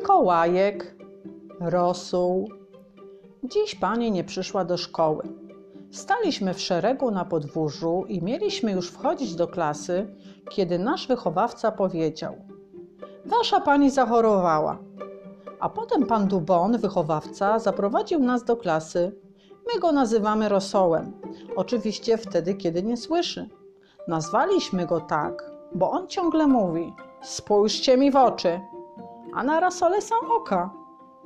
Mikołajek, Rosół. Dziś pani nie przyszła do szkoły. Staliśmy w szeregu na podwórzu i mieliśmy już wchodzić do klasy, kiedy nasz wychowawca powiedział: Wasza pani zachorowała. A potem pan Dubon, wychowawca, zaprowadził nas do klasy. My go nazywamy rosołem. Oczywiście wtedy, kiedy nie słyszy. Nazwaliśmy go tak, bo on ciągle mówi: Spójrzcie mi w oczy. A na rosole są oka.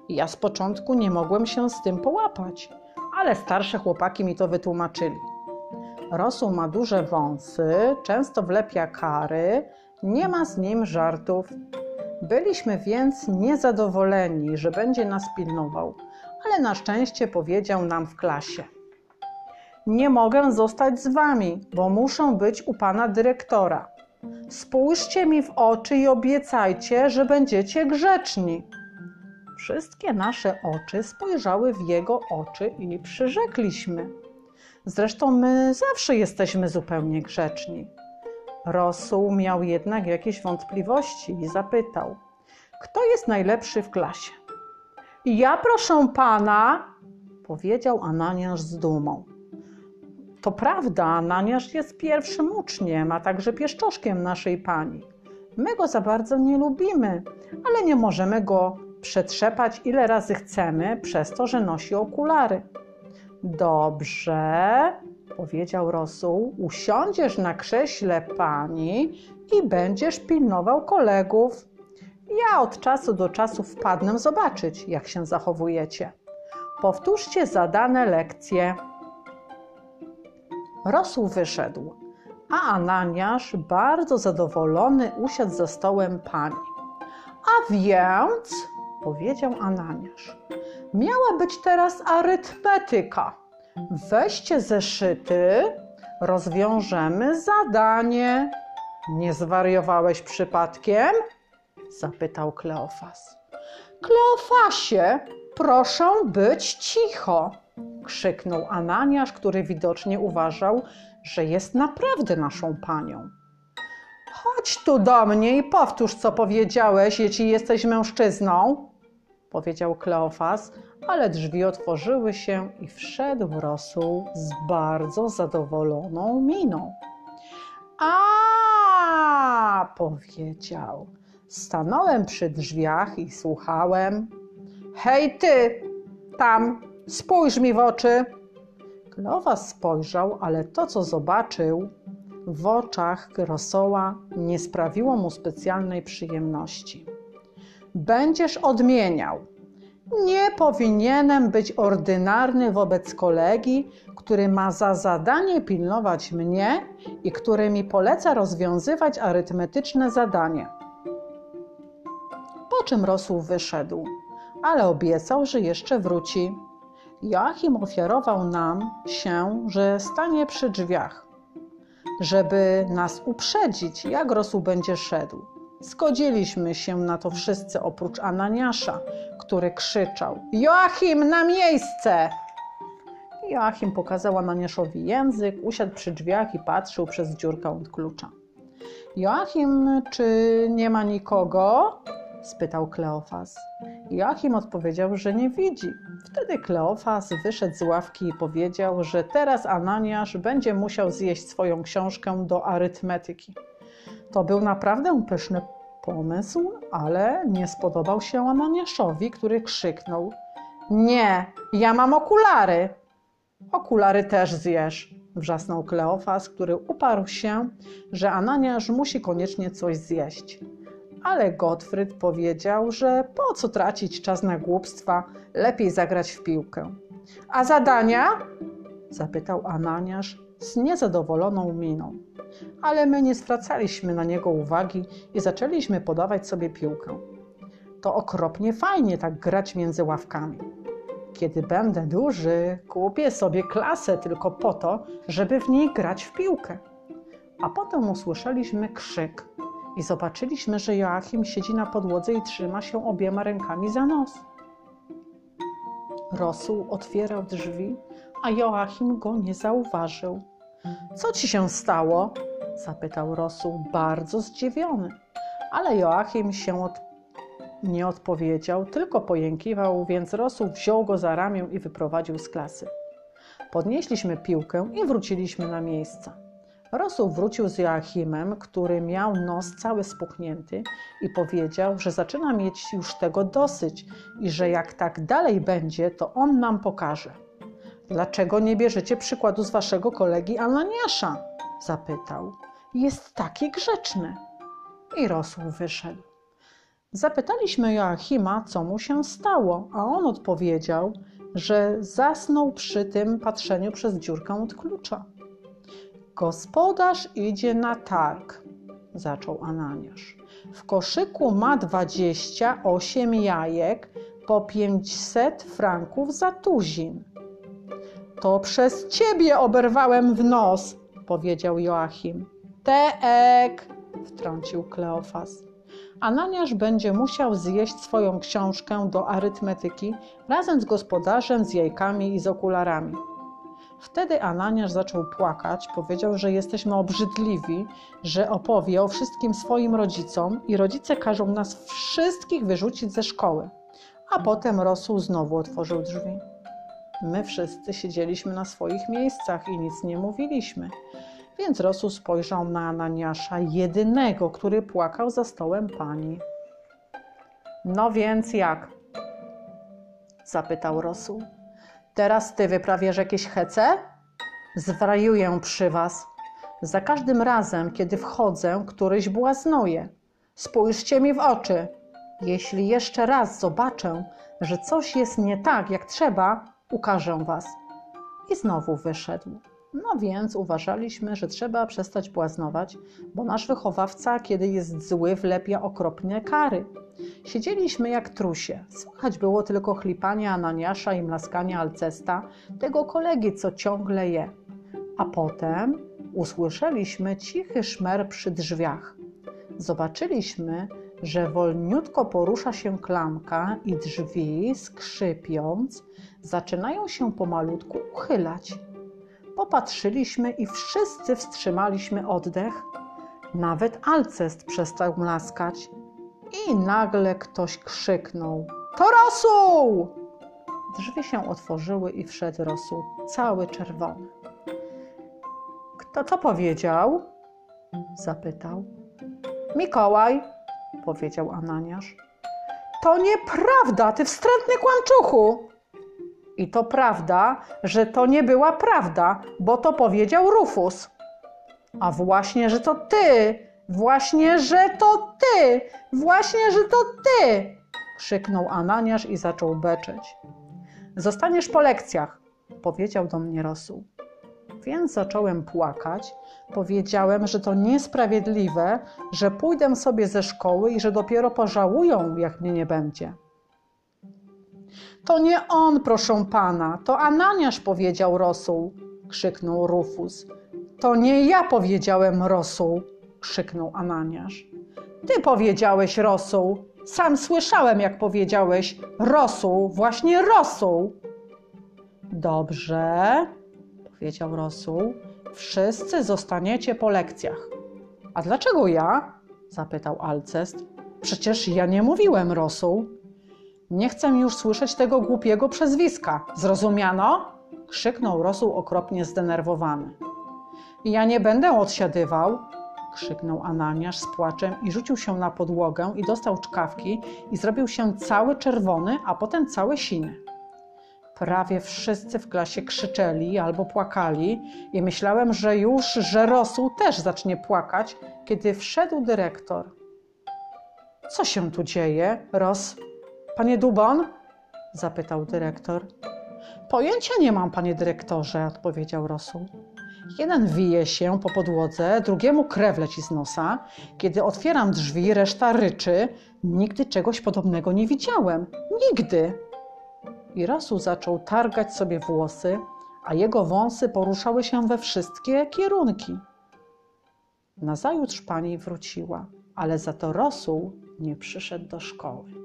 Ja z początku nie mogłem się z tym połapać, ale starsze chłopaki mi to wytłumaczyli. Rosół ma duże wąsy, często wlepia kary, nie ma z nim żartów. Byliśmy więc niezadowoleni, że będzie nas pilnował, ale na szczęście powiedział nam w klasie: Nie mogę zostać z wami, bo muszę być u pana dyrektora. Spójrzcie mi w oczy i obiecajcie, że będziecie grzeczni. Wszystkie nasze oczy spojrzały w jego oczy i przyrzekliśmy. Zresztą my zawsze jesteśmy zupełnie grzeczni. Rosół miał jednak jakieś wątpliwości i zapytał: Kto jest najlepszy w klasie? Ja, proszę pana, powiedział Ananiasz z dumą. To prawda, Ananiasz jest pierwszym uczniem, a także pieszczoszkiem naszej pani. My go za bardzo nie lubimy, ale nie możemy go przetrzepać ile razy chcemy, przez to, że nosi okulary. Dobrze, powiedział Rosół, usiądziesz na krześle pani i będziesz pilnował kolegów. Ja od czasu do czasu wpadnę zobaczyć, jak się zachowujecie. Powtórzcie zadane lekcje. Rosół wyszedł, a Ananiasz, bardzo zadowolony, usiadł za stołem pani. A więc, powiedział Ananiasz, miała być teraz arytmetyka. Weźcie zeszyty, rozwiążemy zadanie. Nie zwariowałeś przypadkiem? zapytał Kleofas. Kleofasie, proszę być cicho, krzyknął Ananiasz, który widocznie uważał, że jest naprawdę naszą panią. Chodź tu do mnie i powtórz, co powiedziałeś, jeśli jesteś mężczyzną, powiedział Kleofas, ale drzwi otworzyły się i wszedł Rosół z bardzo zadowoloną miną. A, powiedział. Stanąłem przy drzwiach i słuchałem. Hej ty, tam, spójrz mi w oczy. Kleofas spojrzał, ale to, co zobaczył w oczach Rosoła, nie sprawiło mu specjalnej przyjemności. Będziesz odmieniał. Nie powinienem być ordynarny wobec kolegi, który ma za zadanie pilnować mnie i który mi poleca rozwiązywać arytmetyczne zadanie. Po czym Rosół wyszedł, ale obiecał, że jeszcze wróci. Joachim ofiarował nam się, że stanie przy drzwiach, żeby nas uprzedzić, jak Rosół będzie szedł. Zgodziliśmy się na to wszyscy oprócz Ananiasza, który krzyczał: Joachim, na miejsce! Joachim pokazał Ananiaszowi język, usiadł przy drzwiach i patrzył przez dziurkę od klucza. Joachim, czy nie ma nikogo? spytał Kleofas. Joachim odpowiedział, że nie widzi. Wtedy Kleofas wyszedł z ławki i powiedział, że teraz Ananiasz będzie musiał zjeść swoją książkę do arytmetyki. To był naprawdę pyszny pomysł, ale nie spodobał się Ananiaszowi, który krzyknął: Nie, ja mam okulary! Okulary też zjesz, wrzasnął Kleofas, który uparł się, że Ananiasz musi koniecznie coś zjeść. Ale Gottfried powiedział, że po co tracić czas na głupstwa, lepiej zagrać w piłkę. A zadania? zapytał Ananiasz z niezadowoloną miną. Ale my nie zwracaliśmy na niego uwagi i zaczęliśmy podawać sobie piłkę. To okropnie fajnie tak grać między ławkami. Kiedy będę duży, kupię sobie klasę tylko po to, żeby w niej grać w piłkę. A potem usłyszeliśmy krzyk i zobaczyliśmy, że Joachim siedzi na podłodze i trzyma się obiema rękami za nos. Rosół otwierał drzwi, a Joachim go nie zauważył. Co ci się stało? zapytał Rosół, bardzo zdziwiony. Ale Joachim się od... nie odpowiedział, tylko pojękiwał, więc Rosół wziął go za ramię i wyprowadził z klasy. Podnieśliśmy piłkę i wróciliśmy na miejsce. Rosół wrócił z Joachimem, który miał nos cały spuchnięty i powiedział, że zaczyna mieć już tego dosyć i że jak tak dalej będzie, to on nam pokaże. Dlaczego nie bierzecie przykładu z waszego kolegi Ananiasza? zapytał. Jest taki grzeczny. I Rosół wyszedł. Zapytaliśmy Joachima, co mu się stało, a on odpowiedział, że zasnął przy tym patrzeniu przez dziurkę od klucza. Gospodarz idzie na targ, zaczął Ananiasz. W koszyku ma dwadzieścia osiem jajek po pięćset franków za tuzin. To przez ciebie oberwałem w nos, powiedział Joachim. Teek, wtrącił Kleofas. Ananiasz będzie musiał zjeść swoją książkę do arytmetyki razem z gospodarzem, z jajkami i z okularami. Wtedy Ananiasz zaczął płakać, powiedział, że jesteśmy obrzydliwi, że opowie o wszystkim swoim rodzicom i rodzice każą nas wszystkich wyrzucić ze szkoły. A potem Rosół znowu otworzył drzwi. My wszyscy siedzieliśmy na swoich miejscach i nic nie mówiliśmy. Więc Rosół spojrzał na Ananiasza, jedynego, który płakał za stołem pani. No więc jak? zapytał Rosół. Teraz ty wyprawiasz jakieś hece? Zwariuję przy was. Za każdym razem, kiedy wchodzę, któryś błaznuje. Spójrzcie mi w oczy. Jeśli jeszcze raz zobaczę, że coś jest nie tak, jak trzeba, ukażę was. I znowu wyszedł. No więc uważaliśmy, że trzeba przestać błaznować, bo nasz wychowawca, kiedy jest zły, wlepia okropne kary. Siedzieliśmy jak trusie. Słychać było tylko chlipanie Ananiasza i mlaskanie Alcesta, tego kolegi, co ciągle je. A potem usłyszeliśmy cichy szmer przy drzwiach. Zobaczyliśmy, że wolniutko porusza się klamka i drzwi, skrzypiąc, zaczynają się pomalutku uchylać. Popatrzyliśmy i wszyscy wstrzymaliśmy oddech. Nawet Alcest przestał mlaskać. I nagle ktoś krzyknął: To rosół! Drzwi się otworzyły i wszedł rosół, cały czerwony. Kto to powiedział? zapytał. Mikołaj, powiedział Ananiasz. To nieprawda, ty wstrętny kłamczuchu! I to prawda, że to nie była prawda, bo to powiedział Rufus. A właśnie, że to ty, właśnie, że to ty, właśnie, że to ty! krzyknął Ananiasz i zaczął beczeć. Zostaniesz po lekcjach, powiedział do mnie Rosół. Więc zacząłem płakać. Powiedziałem, że to niesprawiedliwe, że pójdę sobie ze szkoły i że dopiero pożałują, jak mnie nie będzie. To nie on, proszę pana, to Ananiasz powiedział Rosół, krzyknął Rufus. To nie ja powiedziałem Rosół, krzyknął Ananiasz. Ty powiedziałeś Rosół. Sam słyszałem, jak powiedziałeś Rosół, właśnie Rosół. Dobrze, powiedział Rosół. Wszyscy zostaniecie po lekcjach. A dlaczego ja? zapytał Alcest. Przecież ja nie mówiłem Rosół. Nie chcę już słyszeć tego głupiego przezwiska. Zrozumiano? krzyknął Rosół okropnie zdenerwowany. Ja nie będę odsiadywał, krzyknął Ananiasz z płaczem i rzucił się na podłogę i dostał czkawki i zrobił się cały czerwony, a potem cały siny. Prawie wszyscy w klasie krzyczeli albo płakali i myślałem, że już, że Rosół też zacznie płakać, kiedy wszedł dyrektor. Co się tu dzieje, Ros? Panie Dubon? zapytał dyrektor. Pojęcia nie mam, panie dyrektorze, odpowiedział Rosół. Jeden wije się po podłodze, drugiemu krew leci z nosa. Kiedy otwieram drzwi, reszta ryczy. Nigdy czegoś podobnego nie widziałem. Nigdy. I Rosół zaczął targać sobie włosy, a jego wąsy poruszały się we wszystkie kierunki. Nazajutrz pani wróciła, ale za to Rosół nie przyszedł do szkoły.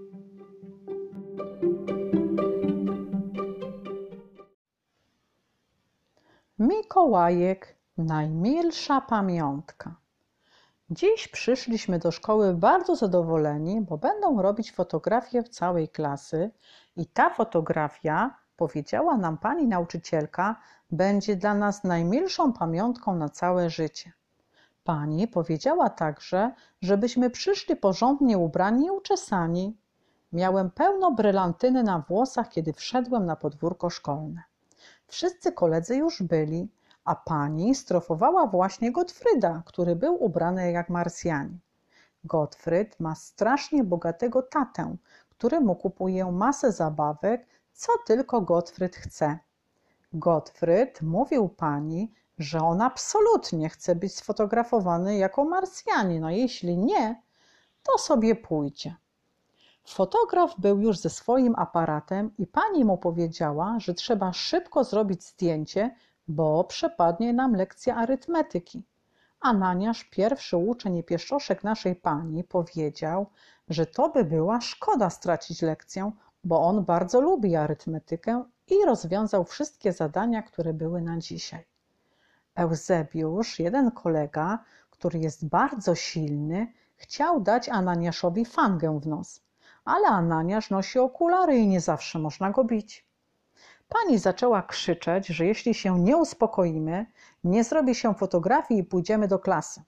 Mikołajek najmilsza pamiątka. Dziś przyszliśmy do szkoły bardzo zadowoleni, bo będą robić fotografię całej klasy i ta fotografia, powiedziała nam pani nauczycielka, będzie dla nas najmilszą pamiątką na całe życie. Pani powiedziała także, żebyśmy przyszli porządnie ubrani i uczesani. Miałem pełno brylantyny na włosach, kiedy wszedłem na podwórko szkolne. Wszyscy koledzy już byli, a pani strofowała właśnie Gottfryda, który był ubrany jak Marsjanin. Gottfried ma strasznie bogatego tatę, który mu kupuje masę zabawek, co tylko Gottfried chce. Gottfried mówił pani, że on absolutnie chce być sfotografowany jako Marsjanin, no jeśli nie, to sobie pójdzie. Fotograf był już ze swoim aparatem i pani mu powiedziała, że trzeba szybko zrobić zdjęcie, bo przepadnie nam lekcja arytmetyki. Ananiasz, pierwszy uczeń i pieszczoszek naszej pani, powiedział, że to by była szkoda stracić lekcję, bo on bardzo lubi arytmetykę i rozwiązał wszystkie zadania, które były na dzisiaj. Eusebiusz, jeden kolega, który jest bardzo silny, chciał dać Ananiaszowi fangę w nos, ale Ananiasz nosi okulary i nie zawsze można go bić. Pani zaczęła krzyczeć, że jeśli się nie uspokoimy, nie zrobi się fotografii i pójdziemy do klasy.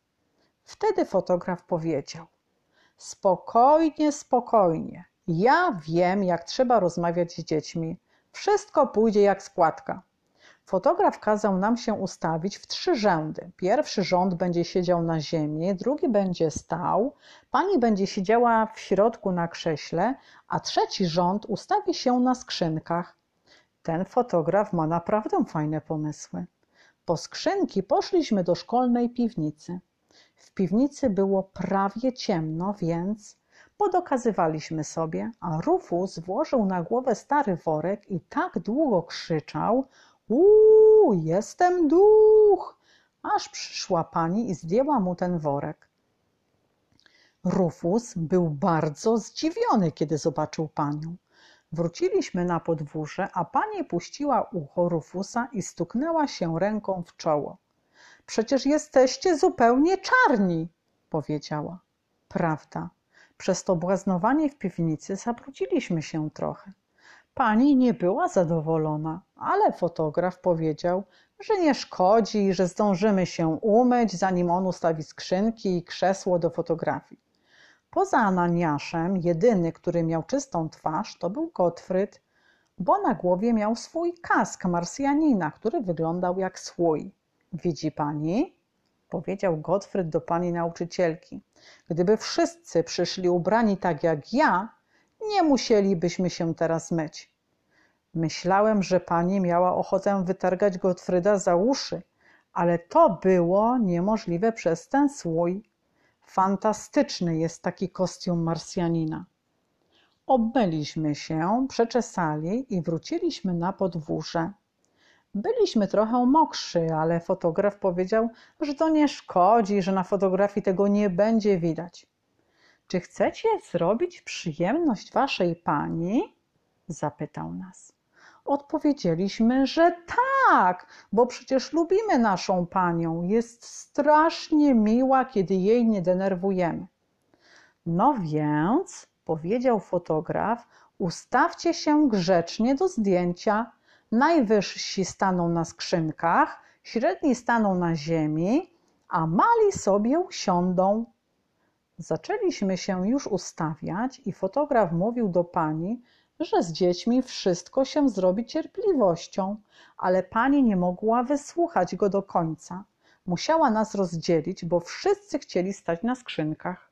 Wtedy fotograf powiedział: Spokojnie, spokojnie. Ja wiem, jak trzeba rozmawiać z dziećmi. Wszystko pójdzie jak składka. Fotograf kazał nam się ustawić w trzy rzędy. Pierwszy rząd będzie siedział na ziemi, drugi będzie stał, pani będzie siedziała w środku na krześle, a trzeci rząd ustawi się na skrzynkach. Ten fotograf ma naprawdę fajne pomysły. Po skrzynki poszliśmy do szkolnej piwnicy. W piwnicy było prawie ciemno, więc podokazywaliśmy sobie, a Rufus włożył na głowę stary worek i tak długo krzyczał, Uuu, jestem duch! Aż przyszła pani i zdjęła mu ten worek. Rufus był bardzo zdziwiony, kiedy zobaczył panią. Wróciliśmy na podwórze, a pani puściła ucho Rufusa i stuknęła się ręką w czoło. Przecież jesteście zupełnie czarni, powiedziała. Prawda. Przez to błaznowanie w piwnicy zabrudziliśmy się trochę. Pani nie była zadowolona, ale fotograf powiedział, że nie szkodzi i że zdążymy się umyć, zanim on ustawi skrzynki i krzesło do fotografii. Poza Ananiaszem, jedyny, który miał czystą twarz, to był Gottfried, bo na głowie miał swój kask Marsjanina, który wyglądał jak słój. Widzi pani? Powiedział Gottfried do pani nauczycielki. Gdyby wszyscy przyszli ubrani tak jak ja, nie musielibyśmy się teraz myć. Myślałem, że pani miała ochotę wytargać Gottfrieda za uszy, ale to było niemożliwe przez ten słój. Fantastyczny jest taki kostium Marsjanina. Obmyliśmy się, przeczesali i wróciliśmy na podwórze. Byliśmy trochę mokrzy, ale fotograf powiedział, że to nie szkodzi, że na fotografii tego nie będzie widać. Czy chcecie zrobić przyjemność waszej pani? zapytał nas. Odpowiedzieliśmy, że tak, bo przecież lubimy naszą panią. Jest strasznie miła, kiedy jej nie denerwujemy. No więc, powiedział fotograf, ustawcie się grzecznie do zdjęcia. Najwyżsi staną na skrzynkach, średni staną na ziemi, a mali sobie usiądą. Zaczęliśmy się już ustawiać i fotograf mówił do pani, że z dziećmi wszystko się zrobi cierpliwością, ale pani nie mogła wysłuchać go do końca. Musiała nas rozdzielić, bo wszyscy chcieli stać na skrzynkach.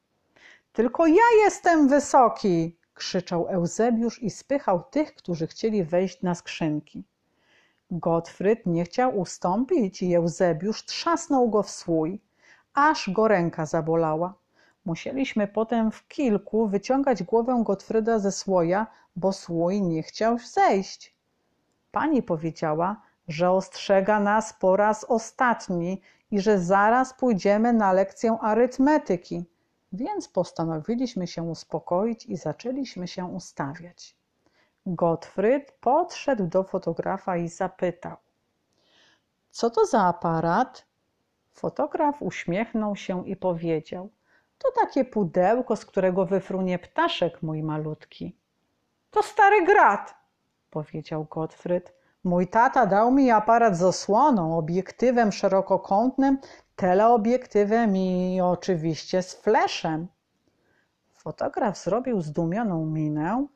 Tylko ja jestem wysoki! krzyczał Eusebiusz i spychał tych, którzy chcieli wejść na skrzynki. Gottfried nie chciał ustąpić i Eusebiusz trzasnął go w słój, aż go ręka zabolała. Musieliśmy potem w kilku wyciągać głowę Gottfrieda ze słoja, bo słój nie chciał zejść. Pani powiedziała, że ostrzega nas po raz ostatni i że zaraz pójdziemy na lekcję arytmetyki, więc postanowiliśmy się uspokoić i zaczęliśmy się ustawiać. Gottfried podszedł do fotografa i zapytał: Co to za aparat? Fotograf uśmiechnął się i powiedział: To takie pudełko, z którego wyfrunie ptaszek, mój malutki. To stary grat, powiedział Gottfried. Mój tata dał mi aparat z osłoną, obiektywem szerokokątnym, teleobiektywem i oczywiście z fleszem. Fotograf zrobił zdumioną minę,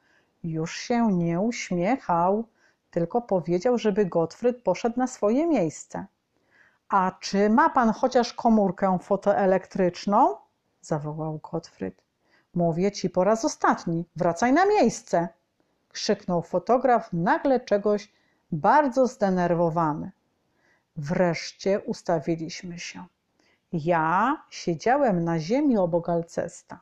już się nie uśmiechał, tylko powiedział, żeby Gottfried poszedł na swoje miejsce. A czy ma pan chociaż komórkę fotoelektryczną? Zawołał Gottfried. Mówię ci po raz ostatni, wracaj na miejsce! krzyknął fotograf, nagle czegoś bardzo zdenerwowany. Wreszcie ustawiliśmy się. Ja siedziałem na ziemi obok Alcesta.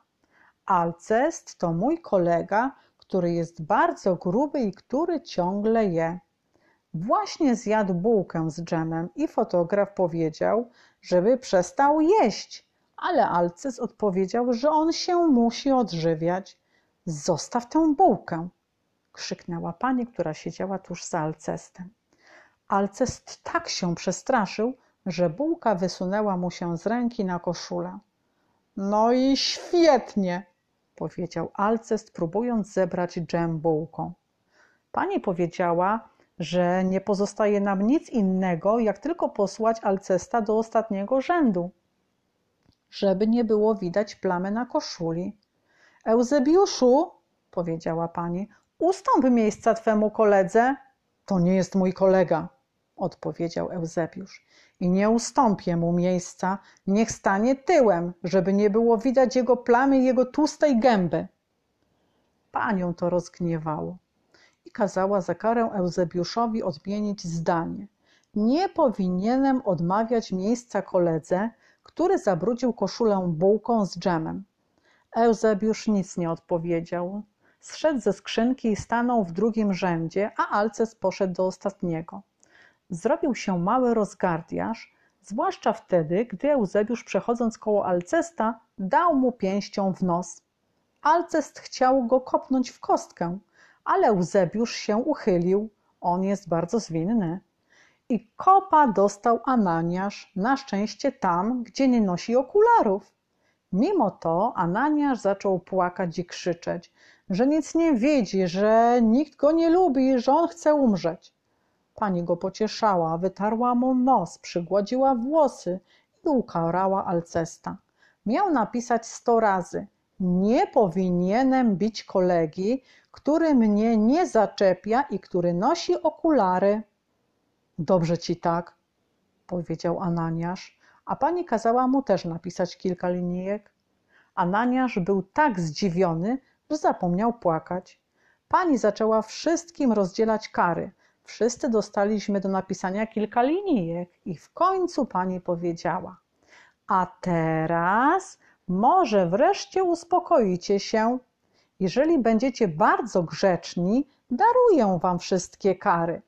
Alcest to mój kolega, który jest bardzo gruby i który ciągle je. Właśnie zjadł bułkę z dżemem i fotograf powiedział, żeby przestał jeść, ale Alces odpowiedział, że on się musi odżywiać. Zostaw tę bułkę, krzyknęła pani, która siedziała tuż za Alcestem. Alcest tak się przestraszył, że bułka wysunęła mu się z ręki na koszulę. No i świetnie, powiedział Alcest, próbując zebrać dżem bułką. Pani powiedziała, że nie pozostaje nam nic innego, jak tylko posłać Alcesta do ostatniego rzędu, żeby nie było widać plamy na koszuli. Eusebiuszu, powiedziała pani, ustąp miejsca twemu koledze. To nie jest mój kolega, odpowiedział Eusebiusz. I nie ustąpię mu miejsca, niech stanie tyłem, żeby nie było widać jego plamy i jego tłustej gęby. Panią to rozgniewało i kazała za karę Eusebiuszowi odmienić zdanie. Nie powinienem odmawiać miejsca koledze, który zabrudził koszulę bułką z dżemem. Eusebiusz nic nie odpowiedział. Zszedł ze skrzynki i stanął w drugim rzędzie, a Alces poszedł do ostatniego. Zrobił się mały rozgardiaż, zwłaszcza wtedy, gdy Eusebiusz przechodząc koło Alcesta dał mu pięścią w nos. Alcest chciał go kopnąć w kostkę, ale Eusebiusz się uchylił, on jest bardzo zwinny. I kopa dostał Ananiasz, na szczęście tam, gdzie nie nosi okularów. Mimo to Ananiasz zaczął płakać i krzyczeć, że nic nie widzi, że nikt go nie lubi, że on chce umrzeć. Pani go pocieszała, wytarła mu nos, przygładziła włosy i ukarała Alcesta. Miał napisać sto razy: Nie powinienem bić kolegi, który mnie nie zaczepia i który nosi okulary. Dobrze ci tak, powiedział Ananiasz, a pani kazała mu też napisać kilka linijek. Ananiasz był tak zdziwiony, że zapomniał płakać. Pani zaczęła wszystkim rozdzielać kary. Wszyscy dostaliśmy do napisania kilka linijek i w końcu pani powiedziała: A teraz może wreszcie uspokoicie się. Jeżeli będziecie bardzo grzeczni, daruję wam wszystkie kary.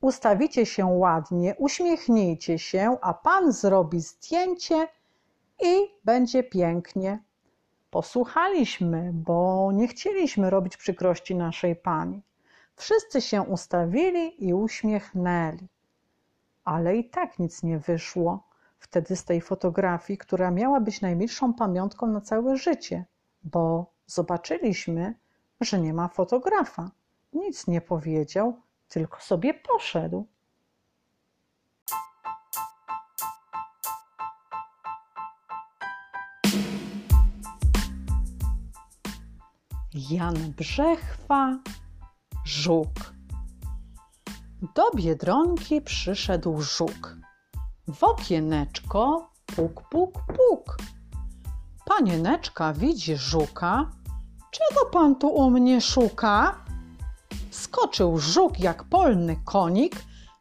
Ustawicie się ładnie, uśmiechnijcie się, a pan zrobi zdjęcie i będzie pięknie. Posłuchaliśmy, bo nie chcieliśmy robić przykrości naszej pani. Wszyscy się ustawili i uśmiechnęli. Ale i tak nic nie wyszło wtedy z tej fotografii, która miała być najmilszą pamiątką na całe życie, bo zobaczyliśmy, że nie ma fotografa. Nic nie powiedział, tylko sobie poszedł. Jan Brzechwa żuk. Do Biedronki przyszedł żuk. W okieneczko puk, puk, puk. Panieneczka widzi żuka. Czego pan tu u mnie szuka? Skoczył żuk jak polny konik,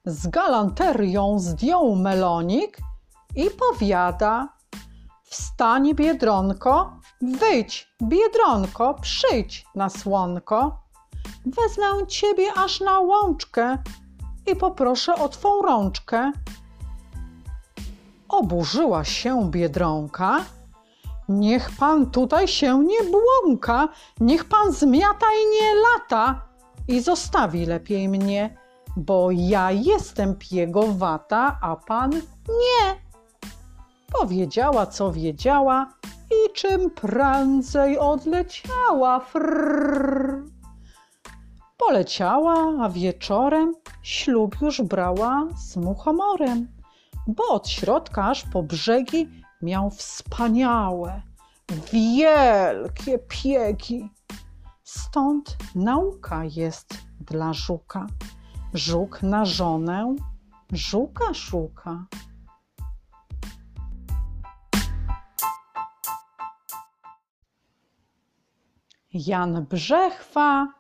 z galanterią zdjął melonik i powiada Wstań, Biedronko, wyjdź, Biedronko, przyjdź na słonko. Wezmę ciebie aż na łączkę i poproszę o twą rączkę. Oburzyła się biedronka. Niech pan tutaj się nie błąka, niech pan zmiata i nie lata i zostawi lepiej mnie, bo ja jestem piegowata, a pan nie. Powiedziała, co wiedziała i czym prędzej odleciała. Frrr. Poleciała, a wieczorem ślub już brała z muchomorem, bo od środka aż po brzegi miał wspaniałe, wielkie piegi. Stąd nauka jest dla żuka. Żuk na żonę żuka szuka. Jan Brzechwa,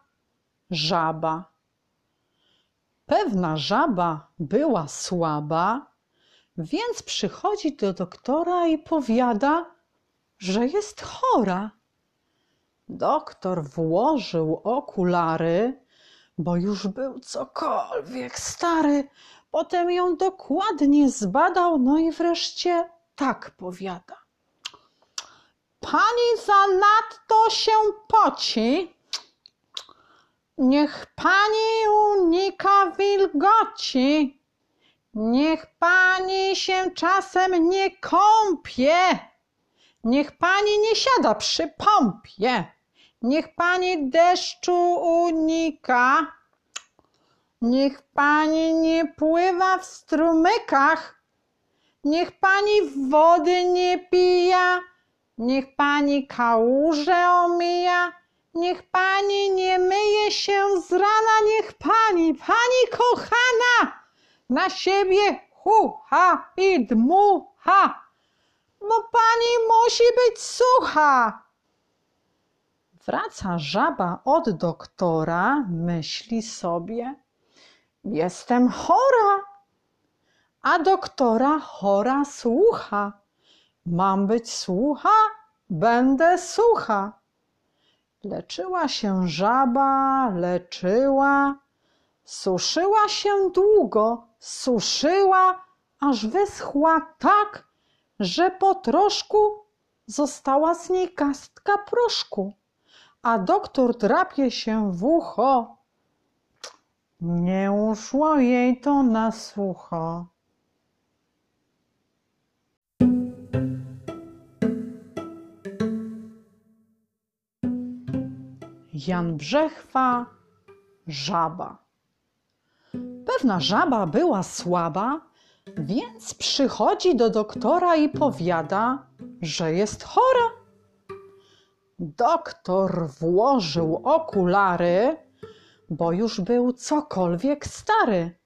żaba. Pewna żaba była słaba, więc przychodzi do doktora i powiada, że jest chora. Doktor włożył okulary, bo już był cokolwiek stary. Potem ją dokładnie zbadał, no i wreszcie tak powiada. Pani zanadto się poci. Niech pani unika wilgoci. Niech pani się czasem nie kąpie. Niech pani nie siada przy pompie. Niech pani deszczu unika. Niech pani nie pływa w strumykach. Niech pani wody nie pija. Niech pani kałuże omija. Niech pani nie myje się z rana. Niech pani, pani kochana, na siebie hucha i dmucha, bo pani musi być sucha. Wraca żaba od doktora, myśli sobie, jestem chora, a doktora chora słucha. Mam być słucha? Będę sucha. Leczyła się żaba, leczyła, suszyła się długo, suszyła, aż wyschła tak, że po troszku została z niej kastka proszku a doktor drapie się w ucho. Nie uszło jej to na sucho. Jan Brzechwa, żaba. Pewna żaba była słaba, więc przychodzi do doktora i powiada, że jest chora. Doktor włożył okulary, bo już był cokolwiek stary.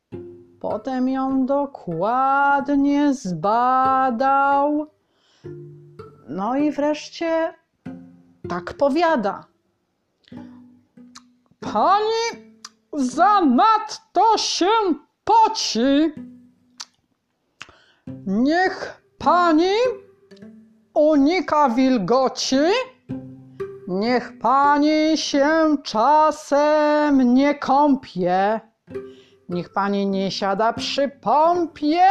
Potem ją dokładnie zbadał. No i wreszcie tak powiada. Pani zanadto się poci. Niech pani unika wilgoci Niech pani się czasem nie kąpie, niech pani nie siada przy pompie,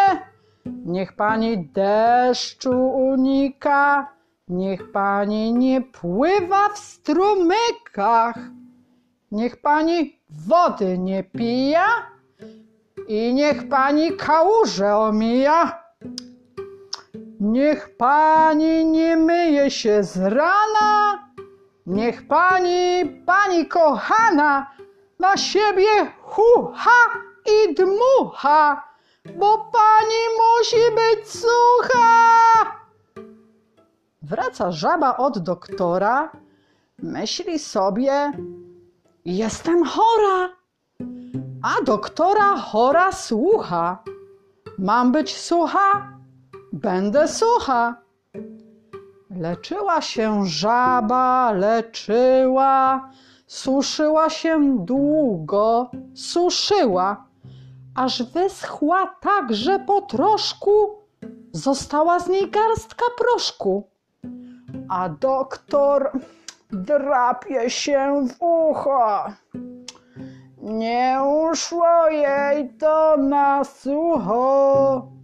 niech pani deszczu unika, niech pani nie pływa w strumykach, niech pani wody nie pija. I niech pani kałuże omija. Niech pani nie myje się z rana, Niech pani, pani kochana, na siebie hucha i dmucha, bo pani musi być sucha. Wraca żaba od doktora, myśli sobie, jestem chora, a doktora chora słucha. Mam być sucha? Będę sucha. Leczyła się żaba, leczyła, suszyła się długo, suszyła, aż wyschła tak, że po troszku została z niej garstka proszku. A doktor drapie się w ucho. Nie uszło jej to na sucho.